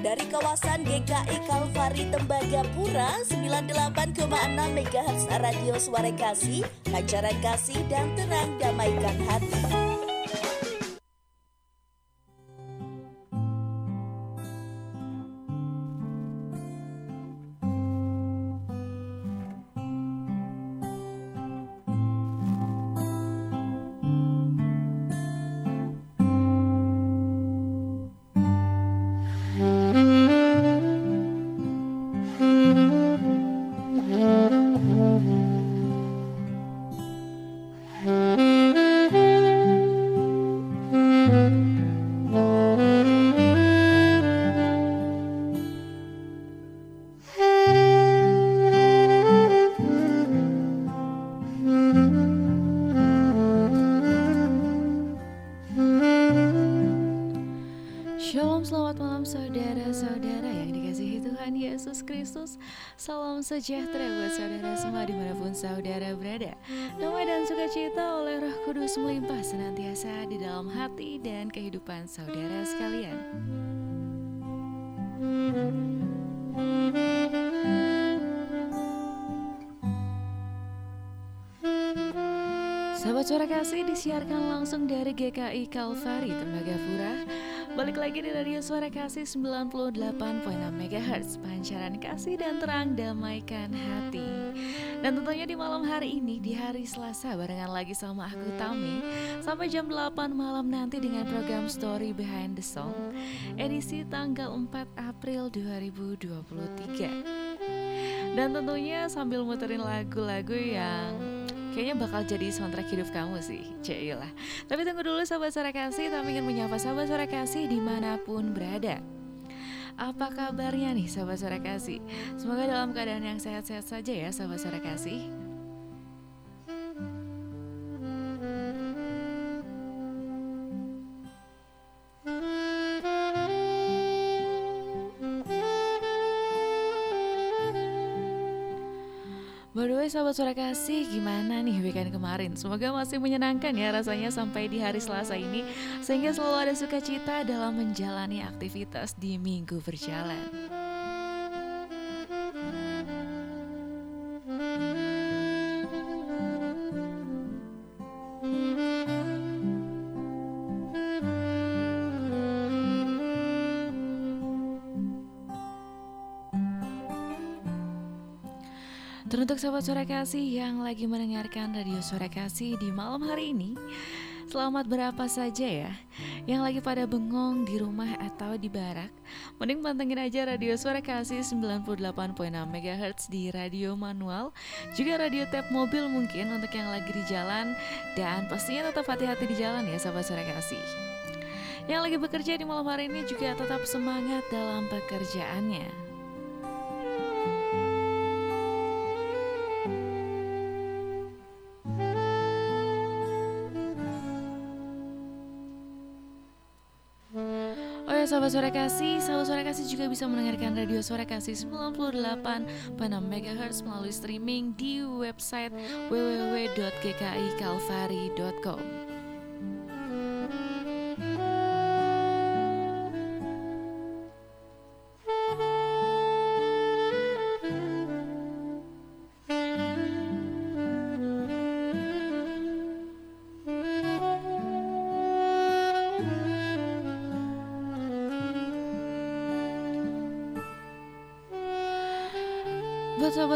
dari kawasan GKI Kalvari Tembagapura 98,6 MHz Radio Suara Kasih, pancaran kasih dan tenang damaikan hati. Sejahtera buat saudara semua di mana pun saudara berada. Damai dan sukacita oleh roh kudus melimpah senantiasa di dalam hati dan kehidupan saudara sekalian. Sahabat suara kasih disiarkan langsung dari GKI Kalvari Tembagapura Balik lagi di Radio Suara Kasih 98.6 MHz Pancaran kasih dan terang damaikan hati. Dan tentunya di malam hari ini Di hari Selasa barengan lagi sama aku Tami. Sampai jam 8 malam nanti dengan program Story Behind the Song Edisi tanggal 4 April 2023 Dan tentunya sambil muterin lagu-lagu yang Kayaknya bakal jadi soundtrack hidup kamu sih, lah. Tapi tunggu dulu sahabat suara kasih, kami ingin menyapa sahabat suara kasih di mana pun berada. Apa kabarnya nih sahabat suara kasih? Semoga dalam keadaan yang sehat-sehat saja ya sahabat suara kasih. Sahabat suara kasih gimana nih weekend kemarin? Semoga masih menyenangkan ya rasanya sampai di hari Selasa ini Sehingga selalu ada sukacita dalam menjalani aktivitas di minggu berjalan sahabat suara kasih yang lagi mendengarkan radio suara kasih di malam hari ini. Selamat berapa saja ya Yang lagi pada bengong di rumah atau di barak. Mending pantengin aja radio suara kasih 98.6 MHz di radio manual. Juga radio tap mobil mungkin untuk yang lagi di jalan. Dan pastinya tetap hati-hati di jalan ya sahabat suara kasih. Yang lagi bekerja di malam hari ini juga tetap semangat dalam pekerjaannya sahabat suara kasih, sahabat suara kasih juga bisa mendengarkan radio suara kasih 98.6 MHz melalui streaming di website www.gkikalvari.com.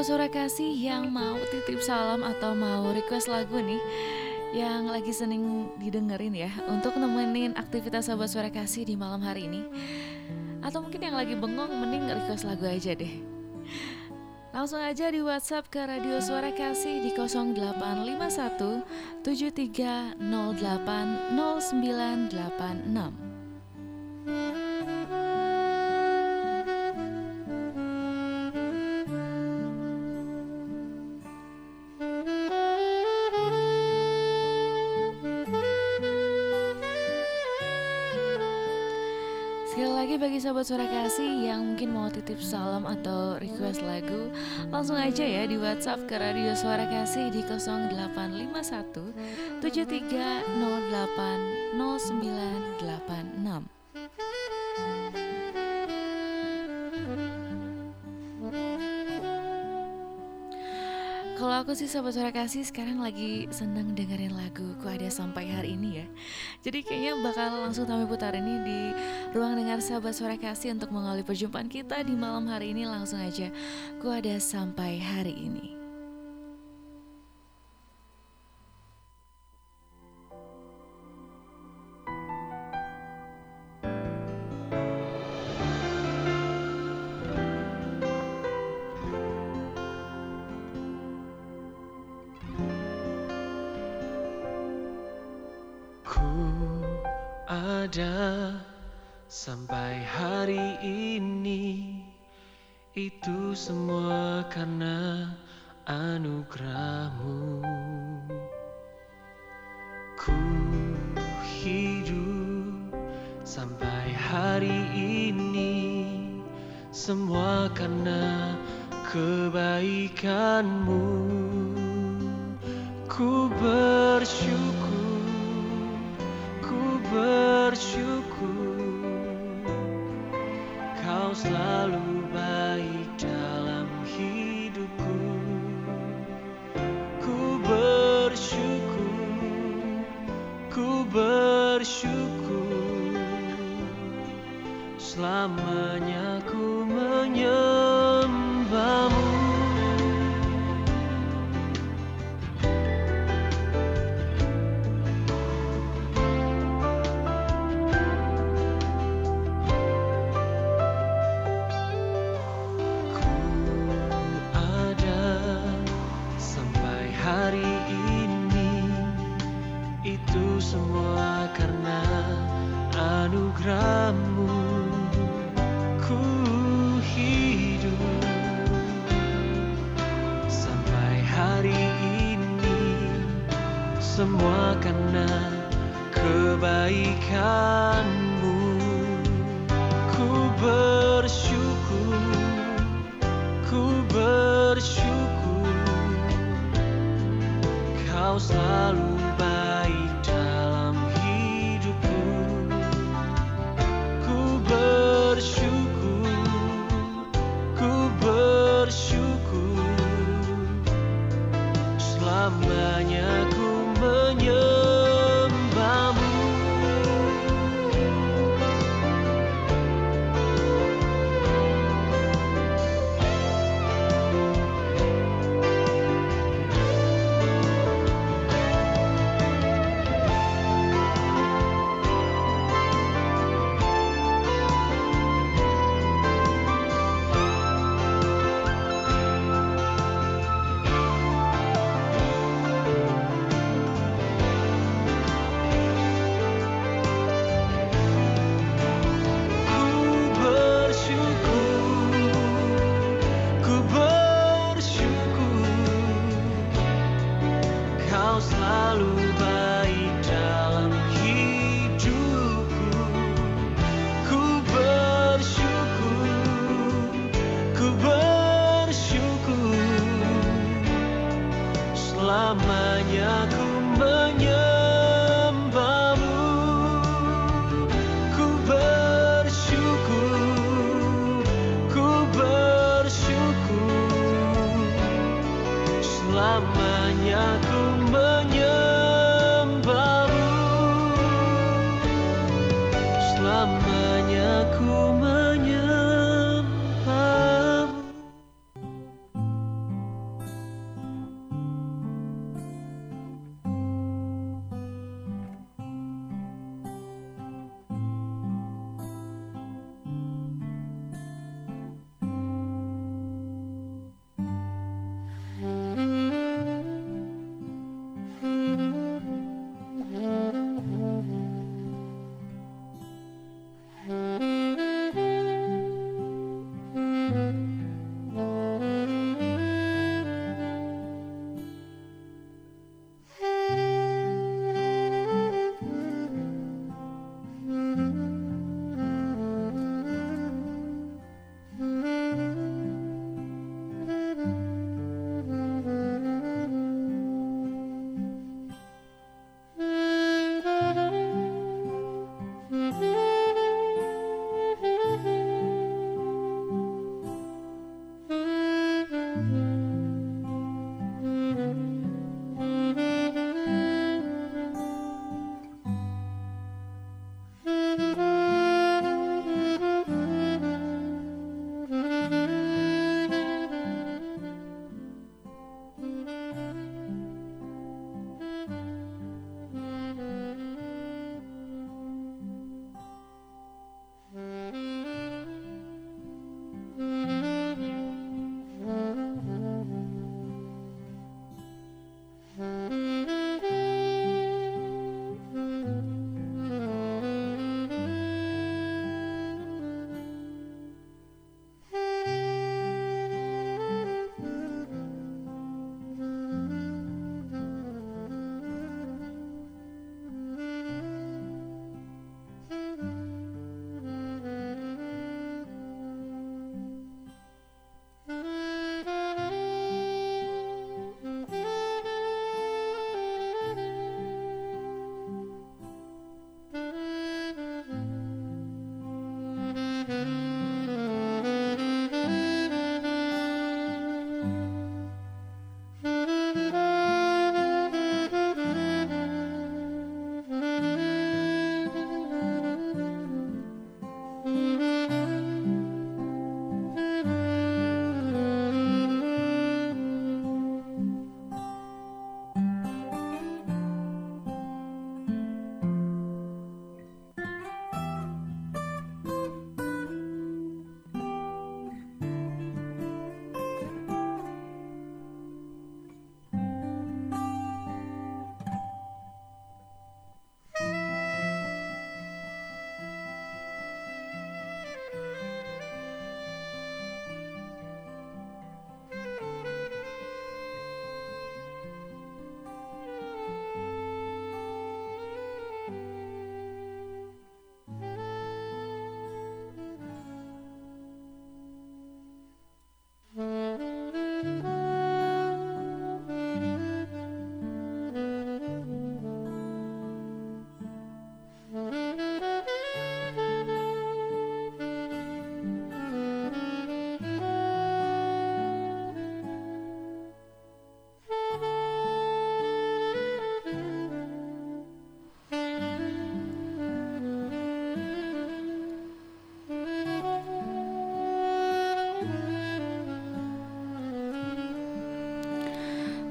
suara kasih yang mau titip salam atau mau request lagu nih yang lagi seneng didengerin ya untuk nemenin aktivitas sobat suara kasih di malam hari ini. Atau mungkin yang lagi bengong mending request lagu aja deh. Langsung aja di WhatsApp ke Radio Suara Kasih di 0851 7308 0986. bagi sahabat suara kasih yang mungkin mau titip salam atau request lagu Langsung aja ya di whatsapp ke radio suara kasih di 0851 7308 0986 Kalau aku sih sahabat suara kasih sekarang lagi seneng dengerin lagu Ku Ada Sampai Hari ini ya. Jadi kayaknya bakal langsung kami putar ini di ruang dengar sahabat suara kasih Untuk mengawali perjumpaan kita di malam hari ini. Langsung aja Ku Ada Sampai Hari ini bersyukur. Kau selalu baik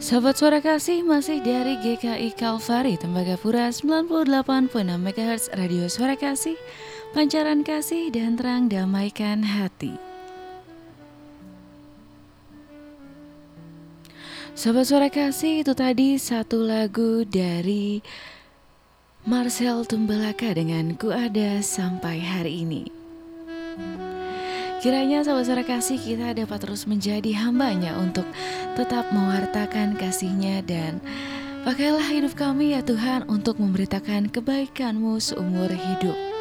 Sahabat suara kasih masih dari GKI Kalvari Tembagapura 98.6 MHz Radio Suara Kasih. Pancaran kasih dan terang damaikan hati. Sahabat suara kasih itu tadi satu lagu dari Marcel Tumbelaka dengan Ku Ada Sampai Hari Ini Kiranya suara kasih kita dapat terus menjadi hambanya untuk tetap mewartakan kasihnya dan pakailah hidup kami ya Tuhan untuk memberitakan kebaikanmu seumur hidup.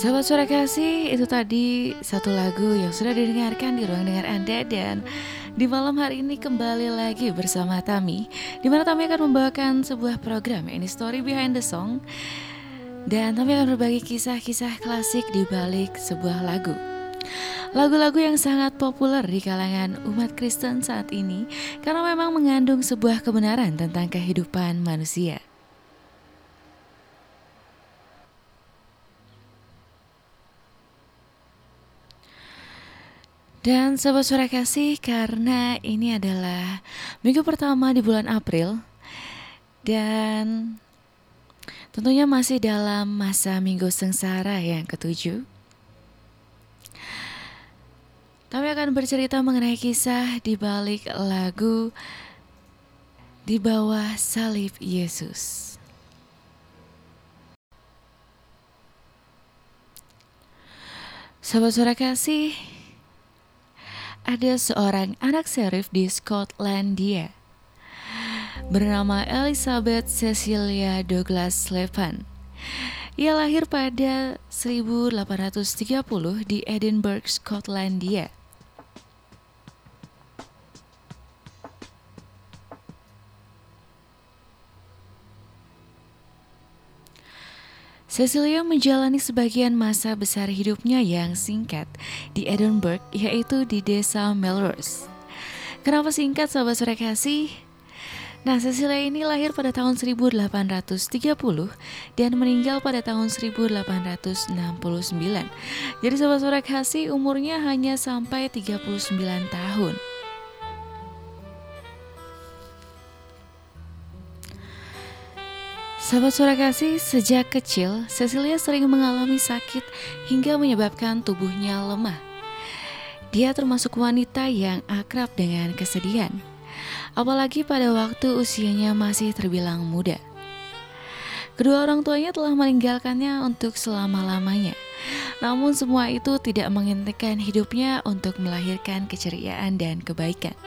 Sahabat suara kasih, itu tadi satu lagu yang sudah didengarkan di ruang dengar Anda dan di malam hari ini kembali lagi bersama Tami di mana Tami akan membawakan sebuah program ini Story Behind the Song dan Tami akan berbagi kisah-kisah klasik di balik sebuah lagu. Lagu-lagu yang sangat populer di kalangan umat Kristen saat ini karena memang mengandung sebuah kebenaran tentang kehidupan manusia. Dan sahabat suara kasih karena ini adalah minggu pertama di bulan April dan tentunya masih dalam masa minggu sengsara yang ketujuh. Kami akan bercerita mengenai kisah di balik lagu di bawah salib Yesus. Sahabat suara kasih, ada seorang anak serif di Skotlandia bernama Elizabeth Cecilia Douglas Slepan. Ia lahir pada 1830 di Edinburgh, Skotlandia. Cecilia menjalani sebagian masa besar hidupnya yang singkat di Edinburgh, yaitu di desa Melrose. Kenapa singkat sahabat sore kasih? Nah, Cecilia ini lahir pada tahun 1830 dan meninggal pada tahun 1869. Jadi sahabat sore kasih umurnya hanya sampai 39 tahun. Sahabat suara kasih, sejak kecil Cecilia sering mengalami sakit hingga menyebabkan tubuhnya lemah. Dia termasuk wanita yang akrab dengan kesedihan, apalagi pada waktu usianya masih terbilang muda. Kedua orang tuanya telah meninggalkannya untuk selama-lamanya. Namun semua itu tidak menghentikan hidupnya untuk melahirkan keceriaan dan kebaikan.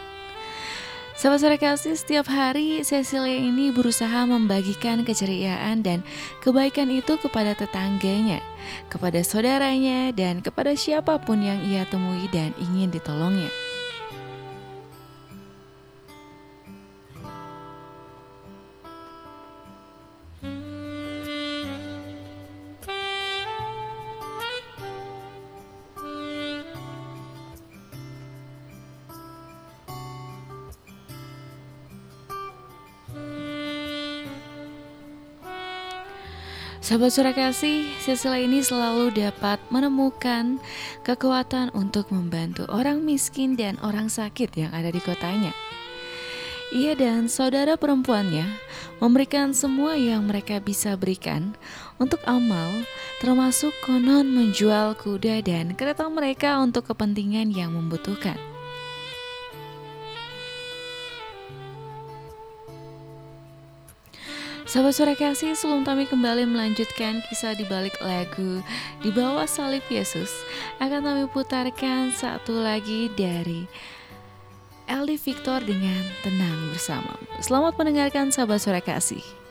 Sahabat sore kasih, setiap hari Cecilia ini berusaha membagikan keceriaan dan kebaikan itu kepada tetangganya, kepada saudaranya, dan kepada siapa pun yang ia temui dan ingin ditolongnya. Sahabat surah kasih, Cecilia ini selalu dapat menemukan kekuatan untuk membantu orang miskin dan orang sakit yang ada di kotanya. Ia dan saudara perempuannya memberikan semua yang mereka bisa berikan untuk amal, termasuk konon menjual kuda dan kereta mereka untuk kepentingan yang membutuhkan. Sahabat suara kasih, sebelum kami kembali melanjutkan kisah di balik lagu Di bawah salib Yesus Akan kami putarkan satu lagi dari Eldi Victor dengan Tenang Bersama Selamat mendengarkan sahabat suara kasih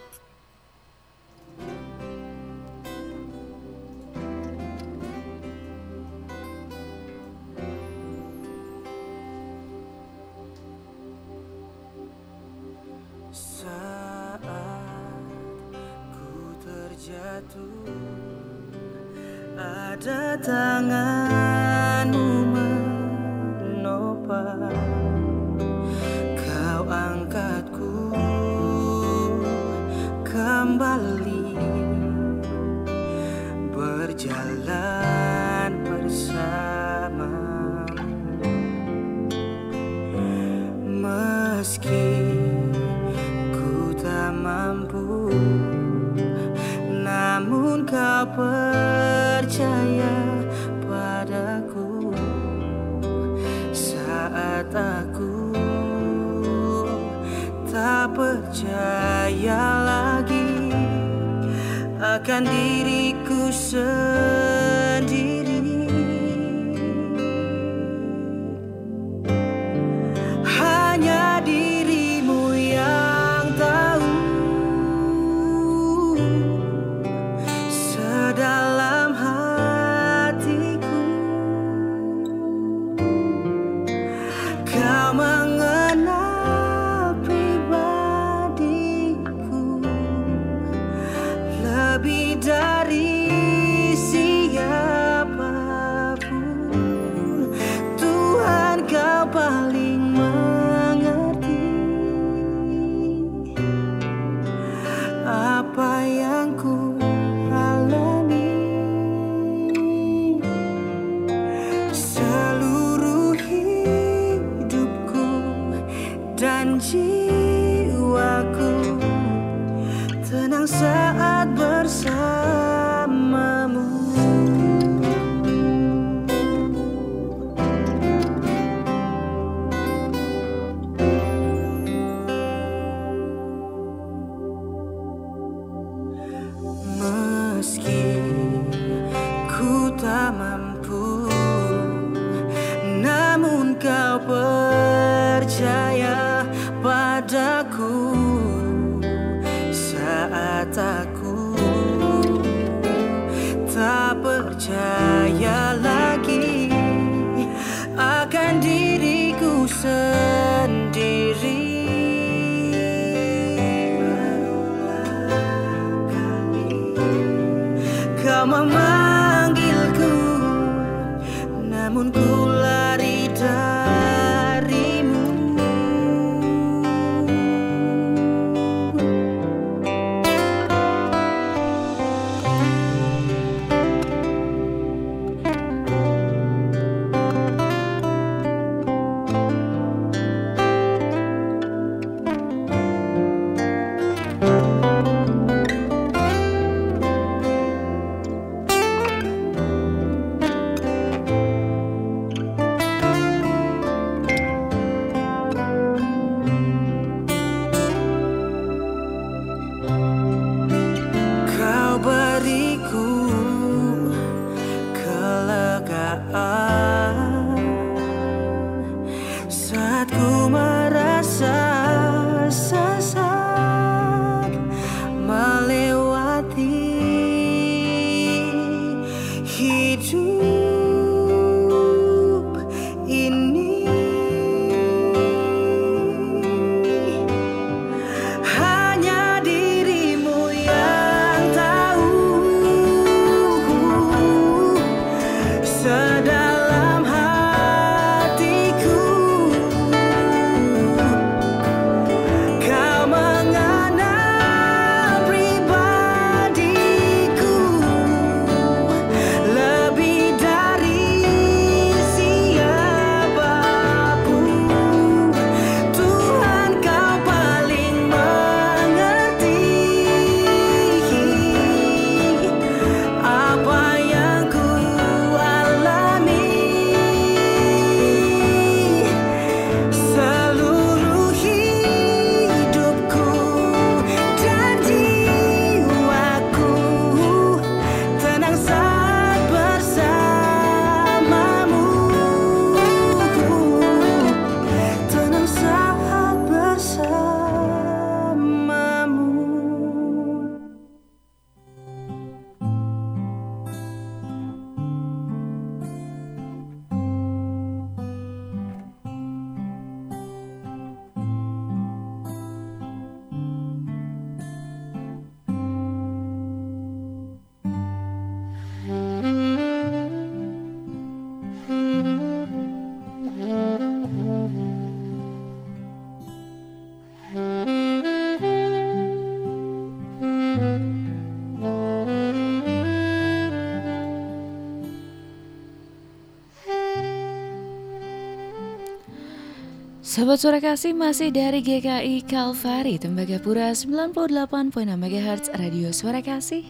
Sobat Suara Kasih masih dari GKI Kalvari Tembagapura 98.6 MHz Radio Suara Kasih.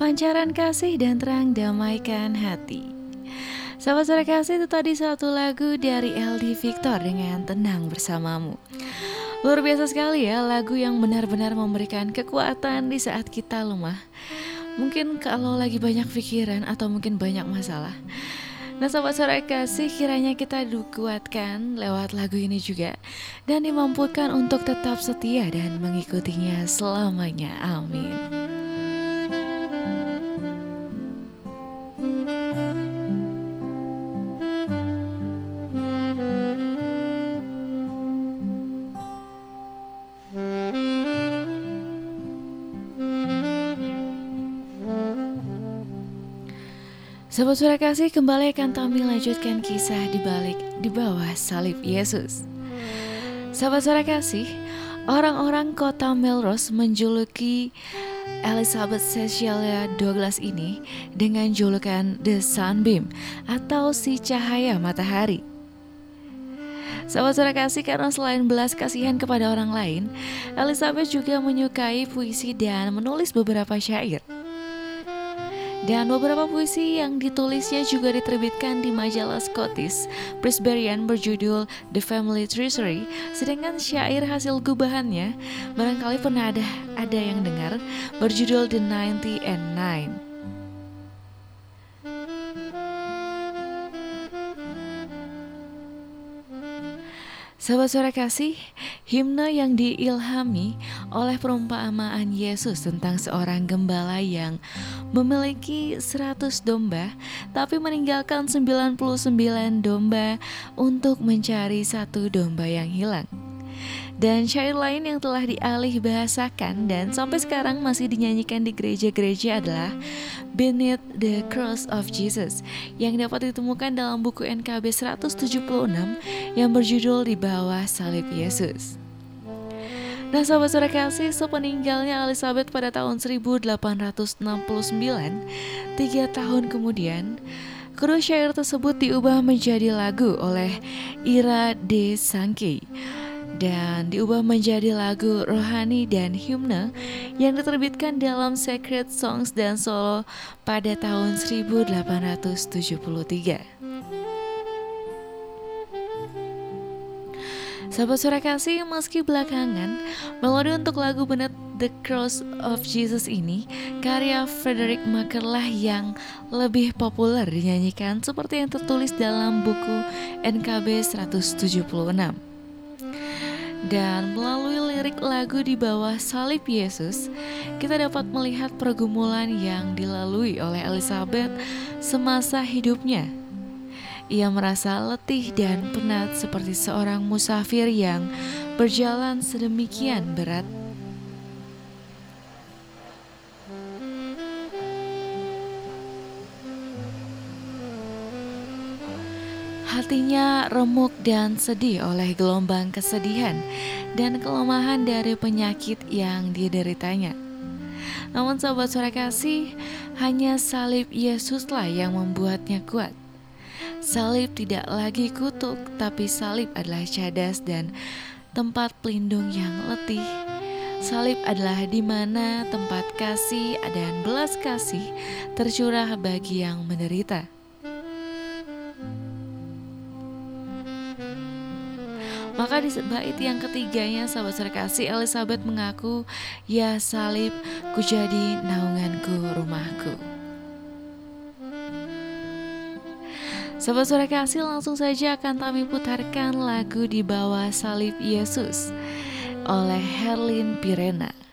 Pancaran kasih dan terang damaikan hati. Sobat Suara Kasih itu tadi satu lagu dari LD Victor dengan Tenang Bersamamu. Luar biasa sekali ya lagu yang benar-benar memberikan kekuatan di saat kita lemah. Mungkin kalau lagi banyak pikiran atau mungkin banyak masalah Nah sobat suara kasih kiranya kita dikuatkan lewat lagu ini juga Dan dimampukan untuk tetap setia dan mengikutinya selamanya. Amin Sahabat suara kasih kembali akan kami lanjutkan kisah di balik di bawah salib Yesus. Sahabat suara kasih, orang-orang kota Melrose menjuluki Elizabeth Cecilia Douglas ini dengan julukan The Sunbeam atau si cahaya matahari. Sahabat suara kasih karena selain belas kasihan kepada orang lain, Elizabeth juga menyukai puisi dan menulis beberapa syair. Dan beberapa puisi yang ditulisnya juga diterbitkan di majalah Scottish Presbyterian berjudul The Family Treasury. Sedangkan syair hasil gubahannya barangkali pernah ada ada yang dengar berjudul The Ninety and Nine. Sahabat suara kasih, himne yang diilhami oleh perumpamaan Yesus tentang seorang gembala yang memiliki 100 domba tapi meninggalkan 99 domba untuk mencari satu domba yang hilang. Dan syair lain yang telah dialih bahasakan dan sampai sekarang masih dinyanyikan di gereja-gereja adalah Beneath the Cross of Jesus yang dapat ditemukan dalam buku NKB 176 yang berjudul Di Bawah Salib Yesus. Nah sahabat suara kasih, sepeninggalnya Elizabeth pada tahun 1869, tiga tahun kemudian, kedua syair tersebut diubah menjadi lagu oleh Ira de Sankey dan diubah menjadi lagu rohani dan himne yang diterbitkan dalam Sacred Songs dan Solo pada tahun 1873. Sahabat suara kasih, meski belakangan, melodi untuk lagu benet The Cross of Jesus ini, karya Frederick Macker lah yang lebih populer dinyanyikan seperti yang tertulis dalam buku NKB 176. Dan melalui lirik lagu di bawah salib Yesus, kita dapat melihat pergumulan yang dilalui oleh Elizabeth semasa hidupnya. Ia merasa letih dan penat seperti seorang musafir yang berjalan sedemikian berat Hatinya remuk dan sedih oleh gelombang kesedihan dan kelemahan dari penyakit yang dideritanya. Namun sahabat suara kasih, hanya salib Yesuslah yang membuatnya kuat. Salib tidak lagi kutuk, tapi salib adalah cadas dan tempat pelindung yang letih. Salib adalah di mana tempat kasih dan belas kasih tercurah bagi yang menderita. Maka di bait yang ketiganya sahabat serkasi Elizabeth mengaku Ya salib ku jadi naunganku rumahku Sahabat suara kasih langsung saja akan kami putarkan lagu di bawah salib Yesus oleh Herlin Pirena.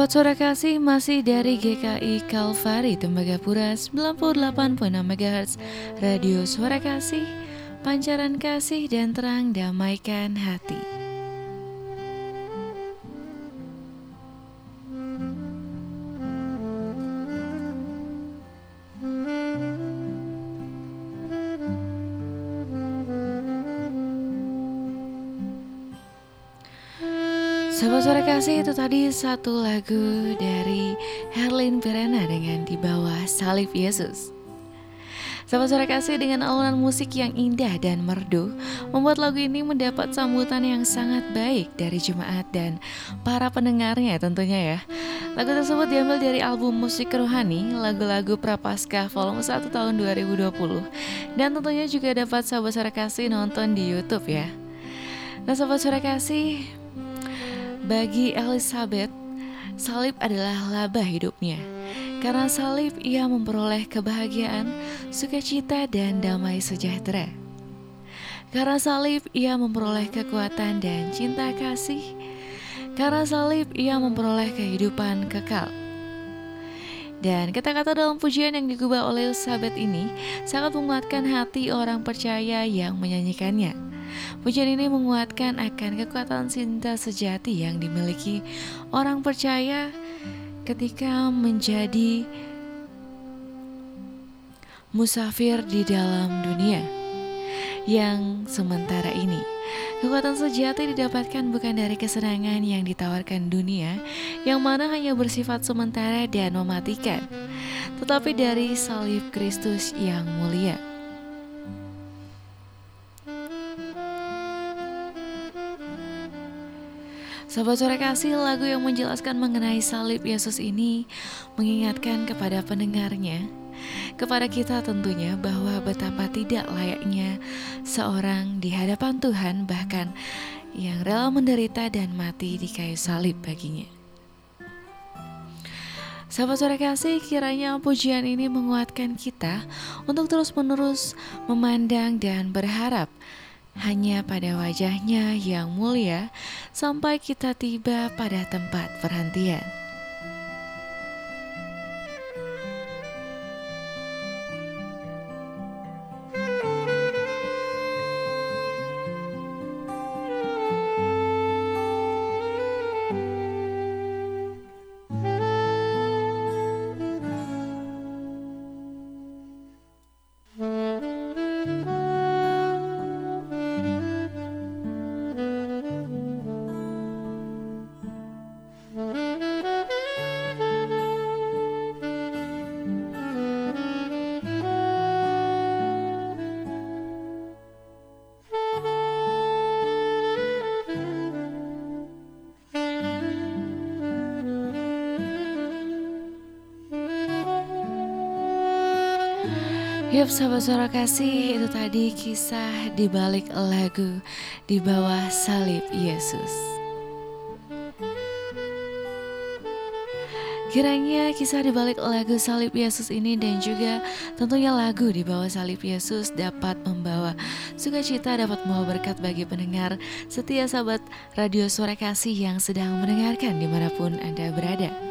Sobat Suara Kasih masih dari GKI Kalvari Tembagapura 98.6 MHz Radio Suara Kasih Pancaran kasih dan terang damaikan hati kasih itu tadi satu lagu dari Herlin Pirena dengan di bawah salib Yesus. Sahabat suara kasih dengan alunan musik yang indah dan merdu membuat lagu ini mendapat sambutan yang sangat baik dari jemaat dan para pendengarnya tentunya ya. Lagu tersebut diambil dari album musik rohani lagu-lagu Prapaskah volume 1 tahun 2020 dan tentunya juga dapat sahabat suara kasih nonton di YouTube ya. Nah sahabat suara kasih bagi Elizabeth, salib adalah laba hidupnya. Karena salib ia memperoleh kebahagiaan, sukacita dan damai sejahtera. Karena salib ia memperoleh kekuatan dan cinta kasih. Karena salib ia memperoleh kehidupan kekal. Dan kata-kata dalam pujian yang digubah oleh Elizabeth ini sangat menguatkan hati orang percaya yang menyanyikannya. Pujian ini menguatkan akan kekuatan cinta sejati yang dimiliki orang percaya ketika menjadi musafir di dalam dunia yang sementara ini. Kekuatan sejati didapatkan bukan dari kesenangan yang ditawarkan dunia, yang mana hanya bersifat sementara dan mematikan, tetapi dari salib Kristus yang mulia. Sahabat sore kasih, lagu yang menjelaskan mengenai salib Yesus ini mengingatkan kepada pendengarnya, kepada kita tentunya bahwa betapa tidak layaknya seorang di hadapan Tuhan bahkan yang rela menderita dan mati di kayu salib baginya. Sahabat sore kasih, kiranya pujian ini menguatkan kita untuk terus-menerus memandang dan berharap hanya pada wajahnya yang mulia sampai kita tiba pada tempat perhentian. Yap sahabat suara kasih itu tadi kisah di balik lagu di bawah salib Yesus. Kiranya kisah di balik lagu salib Yesus ini dan juga tentunya lagu di bawah salib Yesus dapat membawa sukacita, dapat membawa berkat bagi pendengar setia sahabat radio suara kasih yang sedang mendengarkan di mana pun Anda berada.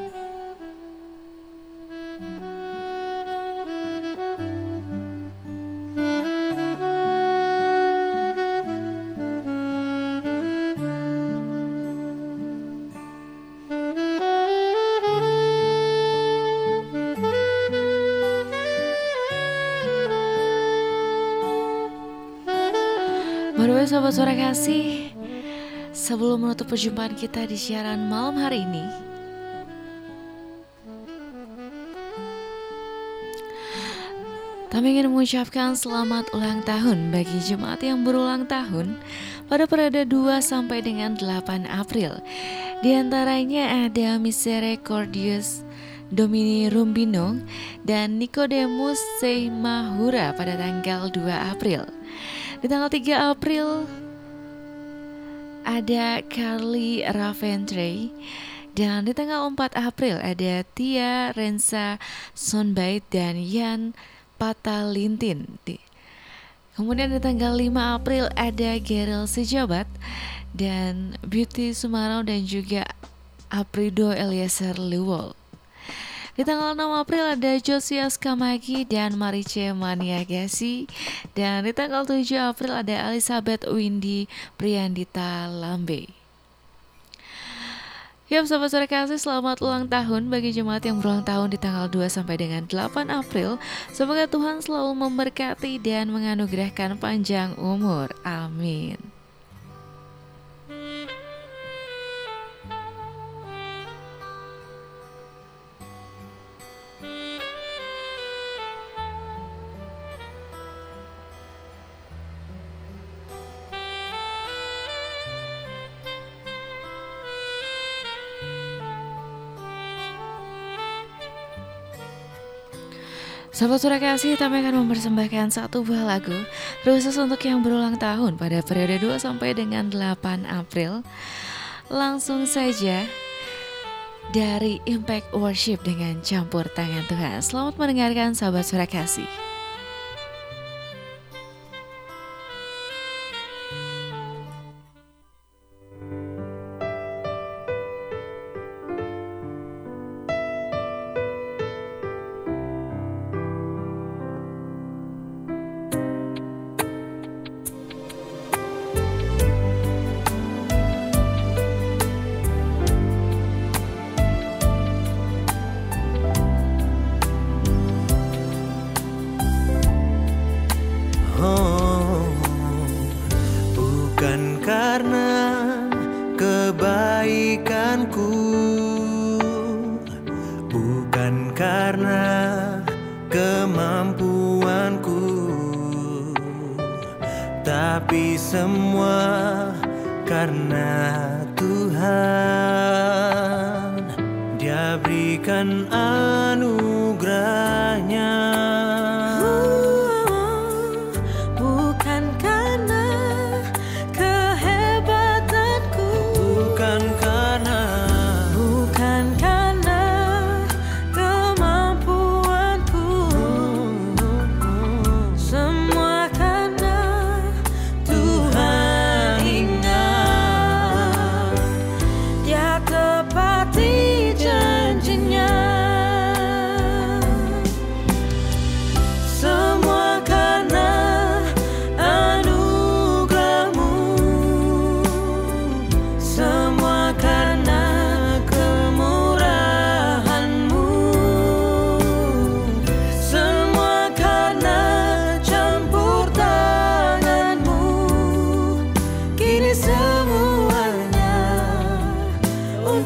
Kasih Sebelum menutup perjumpaan kita di siaran malam hari ini Kami ingin mengucapkan selamat ulang tahun bagi jemaat yang berulang tahun pada periode 2 sampai dengan 8 April. Di antaranya ada Misericordius Domini Rumbino dan Nicodemus Seimahura pada tanggal 2 April. Di tanggal 3 April ada Carly Raventre dan di tanggal 4 April ada Tia Rensa Sonbait dan Yan Patalintin. Kemudian di tanggal 5 April ada Gerald Sejabat dan Beauty Sumarau dan juga Aprido Eliezer Lewol. Di tanggal 6 April ada Josias Kamaki dan Marice Maniagasi. Dan di tanggal 7 April ada Elizabeth Windy Priandita Lambe. Ya sahabat sore kasih selamat ulang tahun bagi jemaat yang berulang tahun di tanggal 2 sampai dengan 8 April. Semoga Tuhan selalu memberkati dan menganugerahkan panjang umur. Amin Sahabat Surah Kasih, kami akan mempersembahkan satu buah lagu khusus untuk yang berulang tahun pada periode 2 sampai dengan 8 April. Langsung saja dari Impact Worship dengan campur tangan Tuhan. Selamat mendengarkan sahabat Surah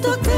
tanto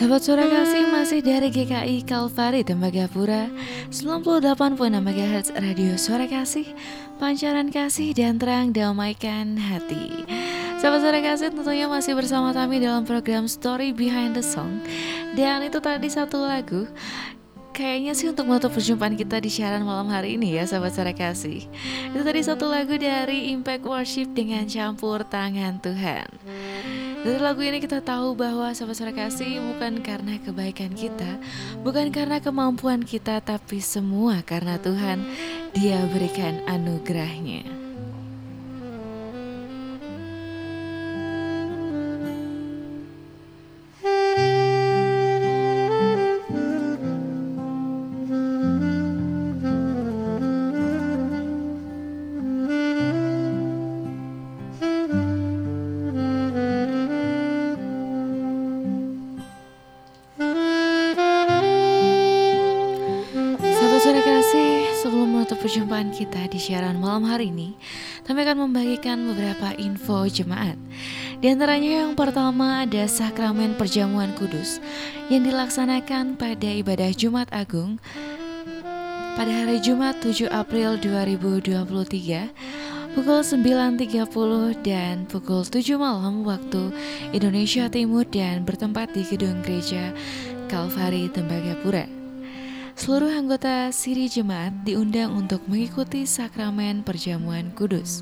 Sahabat suara kasih masih dari GKI Kalvari Tembagapura 98.6 MHz Radio Suara Kasih Pancaran kasih dan terang damaikan hati. Sahabat suara kasih tentunya masih bersama kami dalam program Story Behind the Song. Dan itu tadi satu lagu. Kayaknya sih untuk menutup perjumpaan kita di siaran malam hari ini ya sahabat suara kasih Itu tadi satu lagu dari Impact Worship dengan campur tangan Tuhan dari lagu ini kita tahu bahwa sahabat kasih bukan karena kebaikan kita, bukan karena kemampuan kita, tapi semua karena Tuhan dia berikan anugerahnya. Kami akan membagikan beberapa info jemaat. Di antaranya yang pertama ada sakramen perjamuan kudus yang dilaksanakan pada ibadah Jumat Agung pada hari Jumat 7 April 2023 pukul 9.30 dan pukul 7 malam waktu Indonesia Timur dan bertempat di gedung gereja Kalvari Tembagapura. Seluruh anggota Siri Jemaat diundang untuk mengikuti sakramen perjamuan kudus.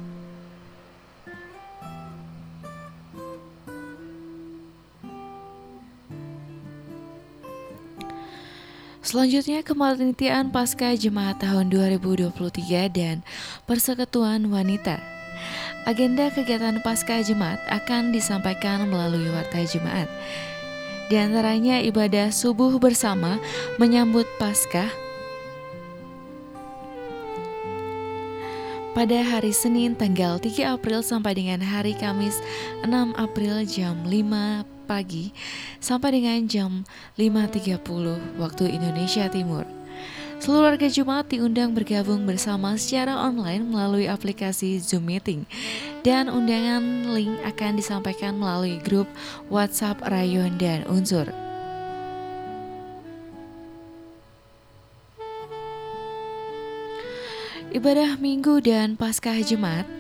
Selanjutnya kepanitiaan Pasca Jemaat tahun 2023 dan Persekutuan Wanita. Agenda kegiatan Pasca Jemaat akan disampaikan melalui Warta Jemaat. Di antaranya ibadah subuh bersama menyambut Paskah pada hari Senin tanggal 3 April sampai dengan hari Kamis 6 April jam 5 pagi sampai dengan jam 5.30 waktu Indonesia Timur. Seluruh warga Jumat diundang bergabung bersama secara online melalui aplikasi Zoom Meeting dan undangan link akan disampaikan melalui grup WhatsApp Rayon dan Unsur. Ibadah Minggu dan Paskah Jemaat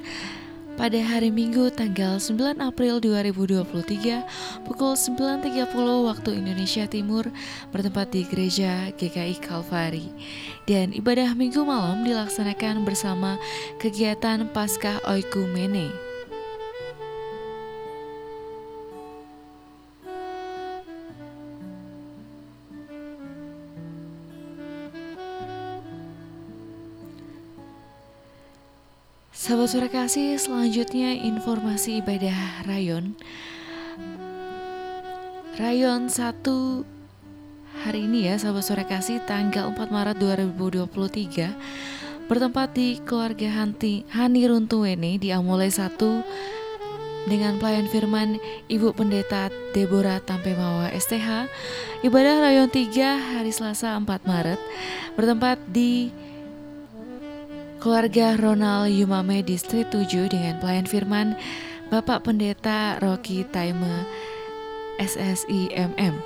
pada hari Minggu tanggal 9 April 2023 pukul 9.30 waktu Indonesia Timur bertempat di Gereja GKI Kalvari dan ibadah Minggu malam dilaksanakan bersama kegiatan Paskah Oikumene. Sahabat suara kasih, selanjutnya informasi ibadah rayon. Rayon 1 hari ini ya sahabat suara kasih tanggal 4 Maret 2023 bertempat di keluarga Hanti, Hani Runtuwene di Amole 1 dengan pelayan firman Ibu Pendeta Deborah Tampemawa STH ibadah rayon 3 hari Selasa 4 Maret bertempat di Keluarga Ronald Yumame Distrik 7 dengan pelayan firman Bapak Pendeta Rocky Taime SSI MM.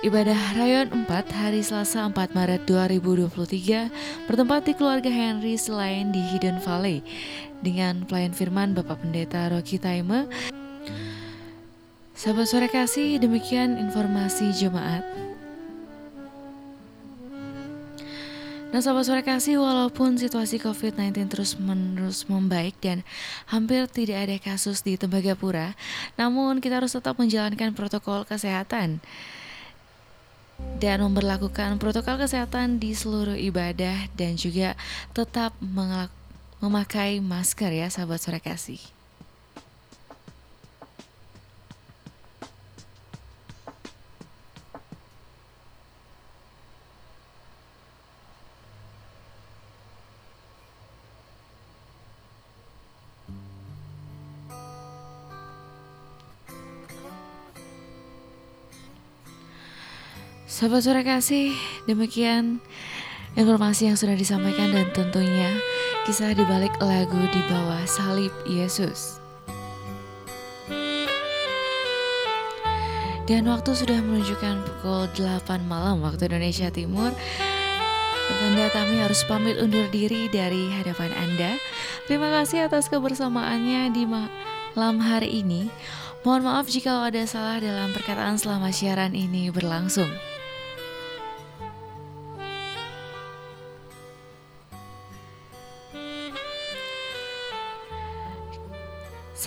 Ibadah Rayon 4 hari Selasa 4 Maret 2023 bertempat di keluarga Henry selain di Hidden Valley dengan pelayan firman Bapak Pendeta Rocky Taime. Sahabat sore kasih, demikian informasi jemaat. Nah sahabat suara kasih walaupun situasi COVID-19 terus menerus membaik dan hampir tidak ada kasus di Tembagapura Namun kita harus tetap menjalankan protokol kesehatan Dan memperlakukan protokol kesehatan di seluruh ibadah dan juga tetap memakai masker ya sahabat suara kasih Sahabat suara kasih, demikian informasi yang sudah disampaikan dan tentunya kisah dibalik lagu di bawah salib Yesus. Dan waktu sudah menunjukkan pukul 8 malam waktu Indonesia Timur. Tanda kami harus pamit undur diri dari hadapan Anda. Terima kasih atas kebersamaannya di malam hari ini. Mohon maaf jika ada salah dalam perkataan selama siaran ini berlangsung.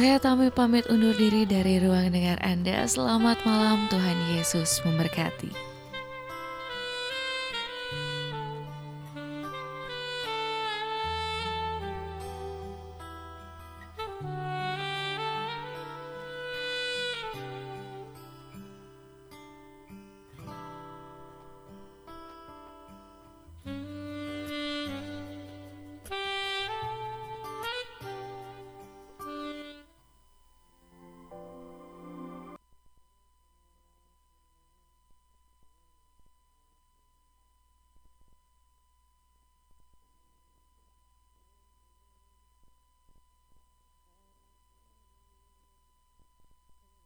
Saya Tami pamit undur diri dari ruang dengar Anda. Selamat malam, Tuhan Yesus memberkati.